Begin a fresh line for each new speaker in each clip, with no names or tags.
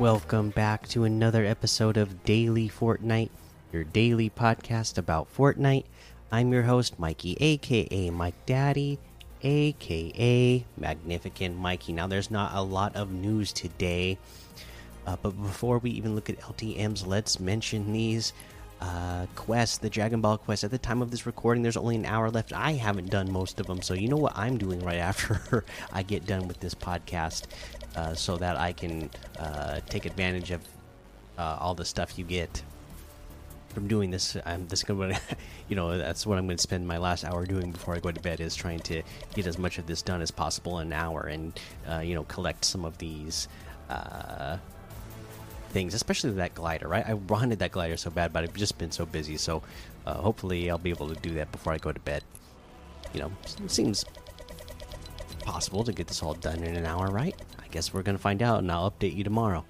Welcome back to another episode of Daily Fortnite, your daily podcast about Fortnite. I'm your host, Mikey, aka Mike Daddy, aka Magnificent Mikey. Now, there's not a lot of news today, uh, but before we even look at LTMs, let's mention these uh, quests, the Dragon Ball quest. At the time of this recording, there's only an hour left. I haven't done most of them, so you know what I'm doing right after I get done with this podcast, uh, so that I can uh, take advantage of uh, all the stuff you get from doing this. I'm this going to, you know, that's what I'm going to spend my last hour doing before I go to bed is trying to get as much of this done as possible in an hour, and uh, you know, collect some of these uh, things, especially that glider. Right, I wanted that glider so bad, but I've just been so busy. So uh, hopefully, I'll be able to do that before I go to bed. You know, it seems possible to get this all done in an hour, right? I guess we're gonna find out, and I'll update you tomorrow.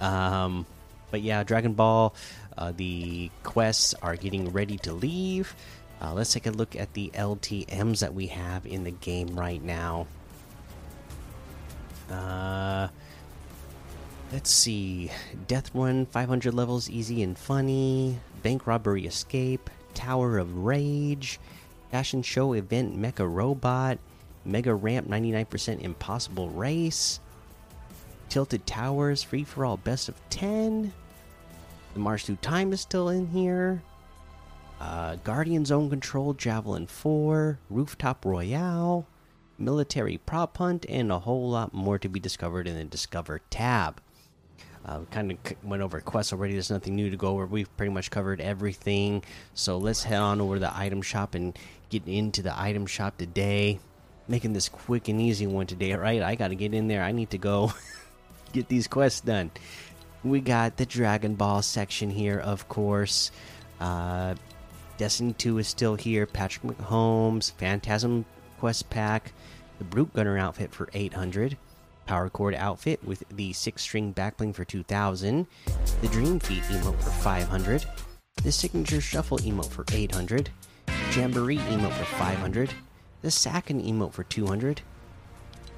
Um, but yeah, Dragon Ball, uh, the quests are getting ready to leave. Uh, let's take a look at the LTMs that we have in the game right now. Uh, let's see. Death Run, 500 levels, easy and funny. Bank Robbery Escape. Tower of Rage. Fashion Show Event Mecha Robot. Mega Ramp 99% Impossible Race. Tilted Towers Free for All Best of 10. The March Through Time is still in here. Uh, Guardian Zone Control Javelin 4. Rooftop Royale. Military Prop Hunt, and a whole lot more to be discovered in the Discover tab. Uh, kind of went over quests already. There's nothing new to go over. We've pretty much covered everything. So let's head on over to the item shop and get into the item shop today. Making this quick and easy one today, right? I got to get in there. I need to go get these quests done. We got the Dragon Ball section here, of course. Uh, Destiny 2 is still here. Patrick Mahomes, Phantasm Quest Pack, the Brute Gunner outfit for 800. Power chord outfit with the six string backbling for 2000, the Dream Feet emote for 500, the Signature Shuffle emote for 800, Jamboree emote for 500, the Sakin emote for 200.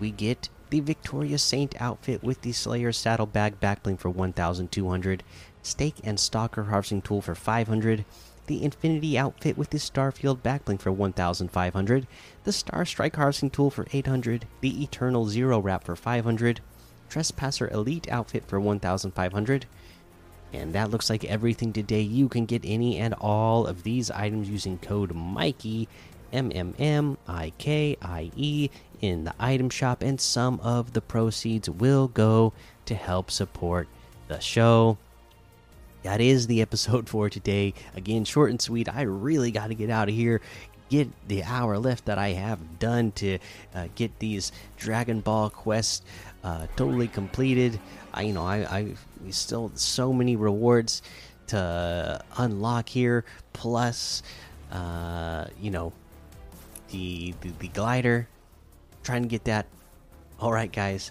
We get the Victoria Saint outfit with the Slayer Saddlebag backbling for 1200, Stake and Stalker harvesting tool for 500 the Infinity outfit with the Starfield backbling for 1500, the Star Strike harvesting tool for 800, the Eternal Zero wrap for 500, Trespasser Elite outfit for 1500. And that looks like everything today. You can get any and all of these items using code Mikey M M M I K I E in the item shop, and some of the proceeds will go to help support the show that is the episode for today. Again, short and sweet. I really got to get out of here. Get the hour left that I have done to uh, get these Dragon Ball quests uh, totally completed. I, you know, I, I still so many rewards to unlock here. Plus, uh, you know, the, the the glider. Trying to get that. All right, guys.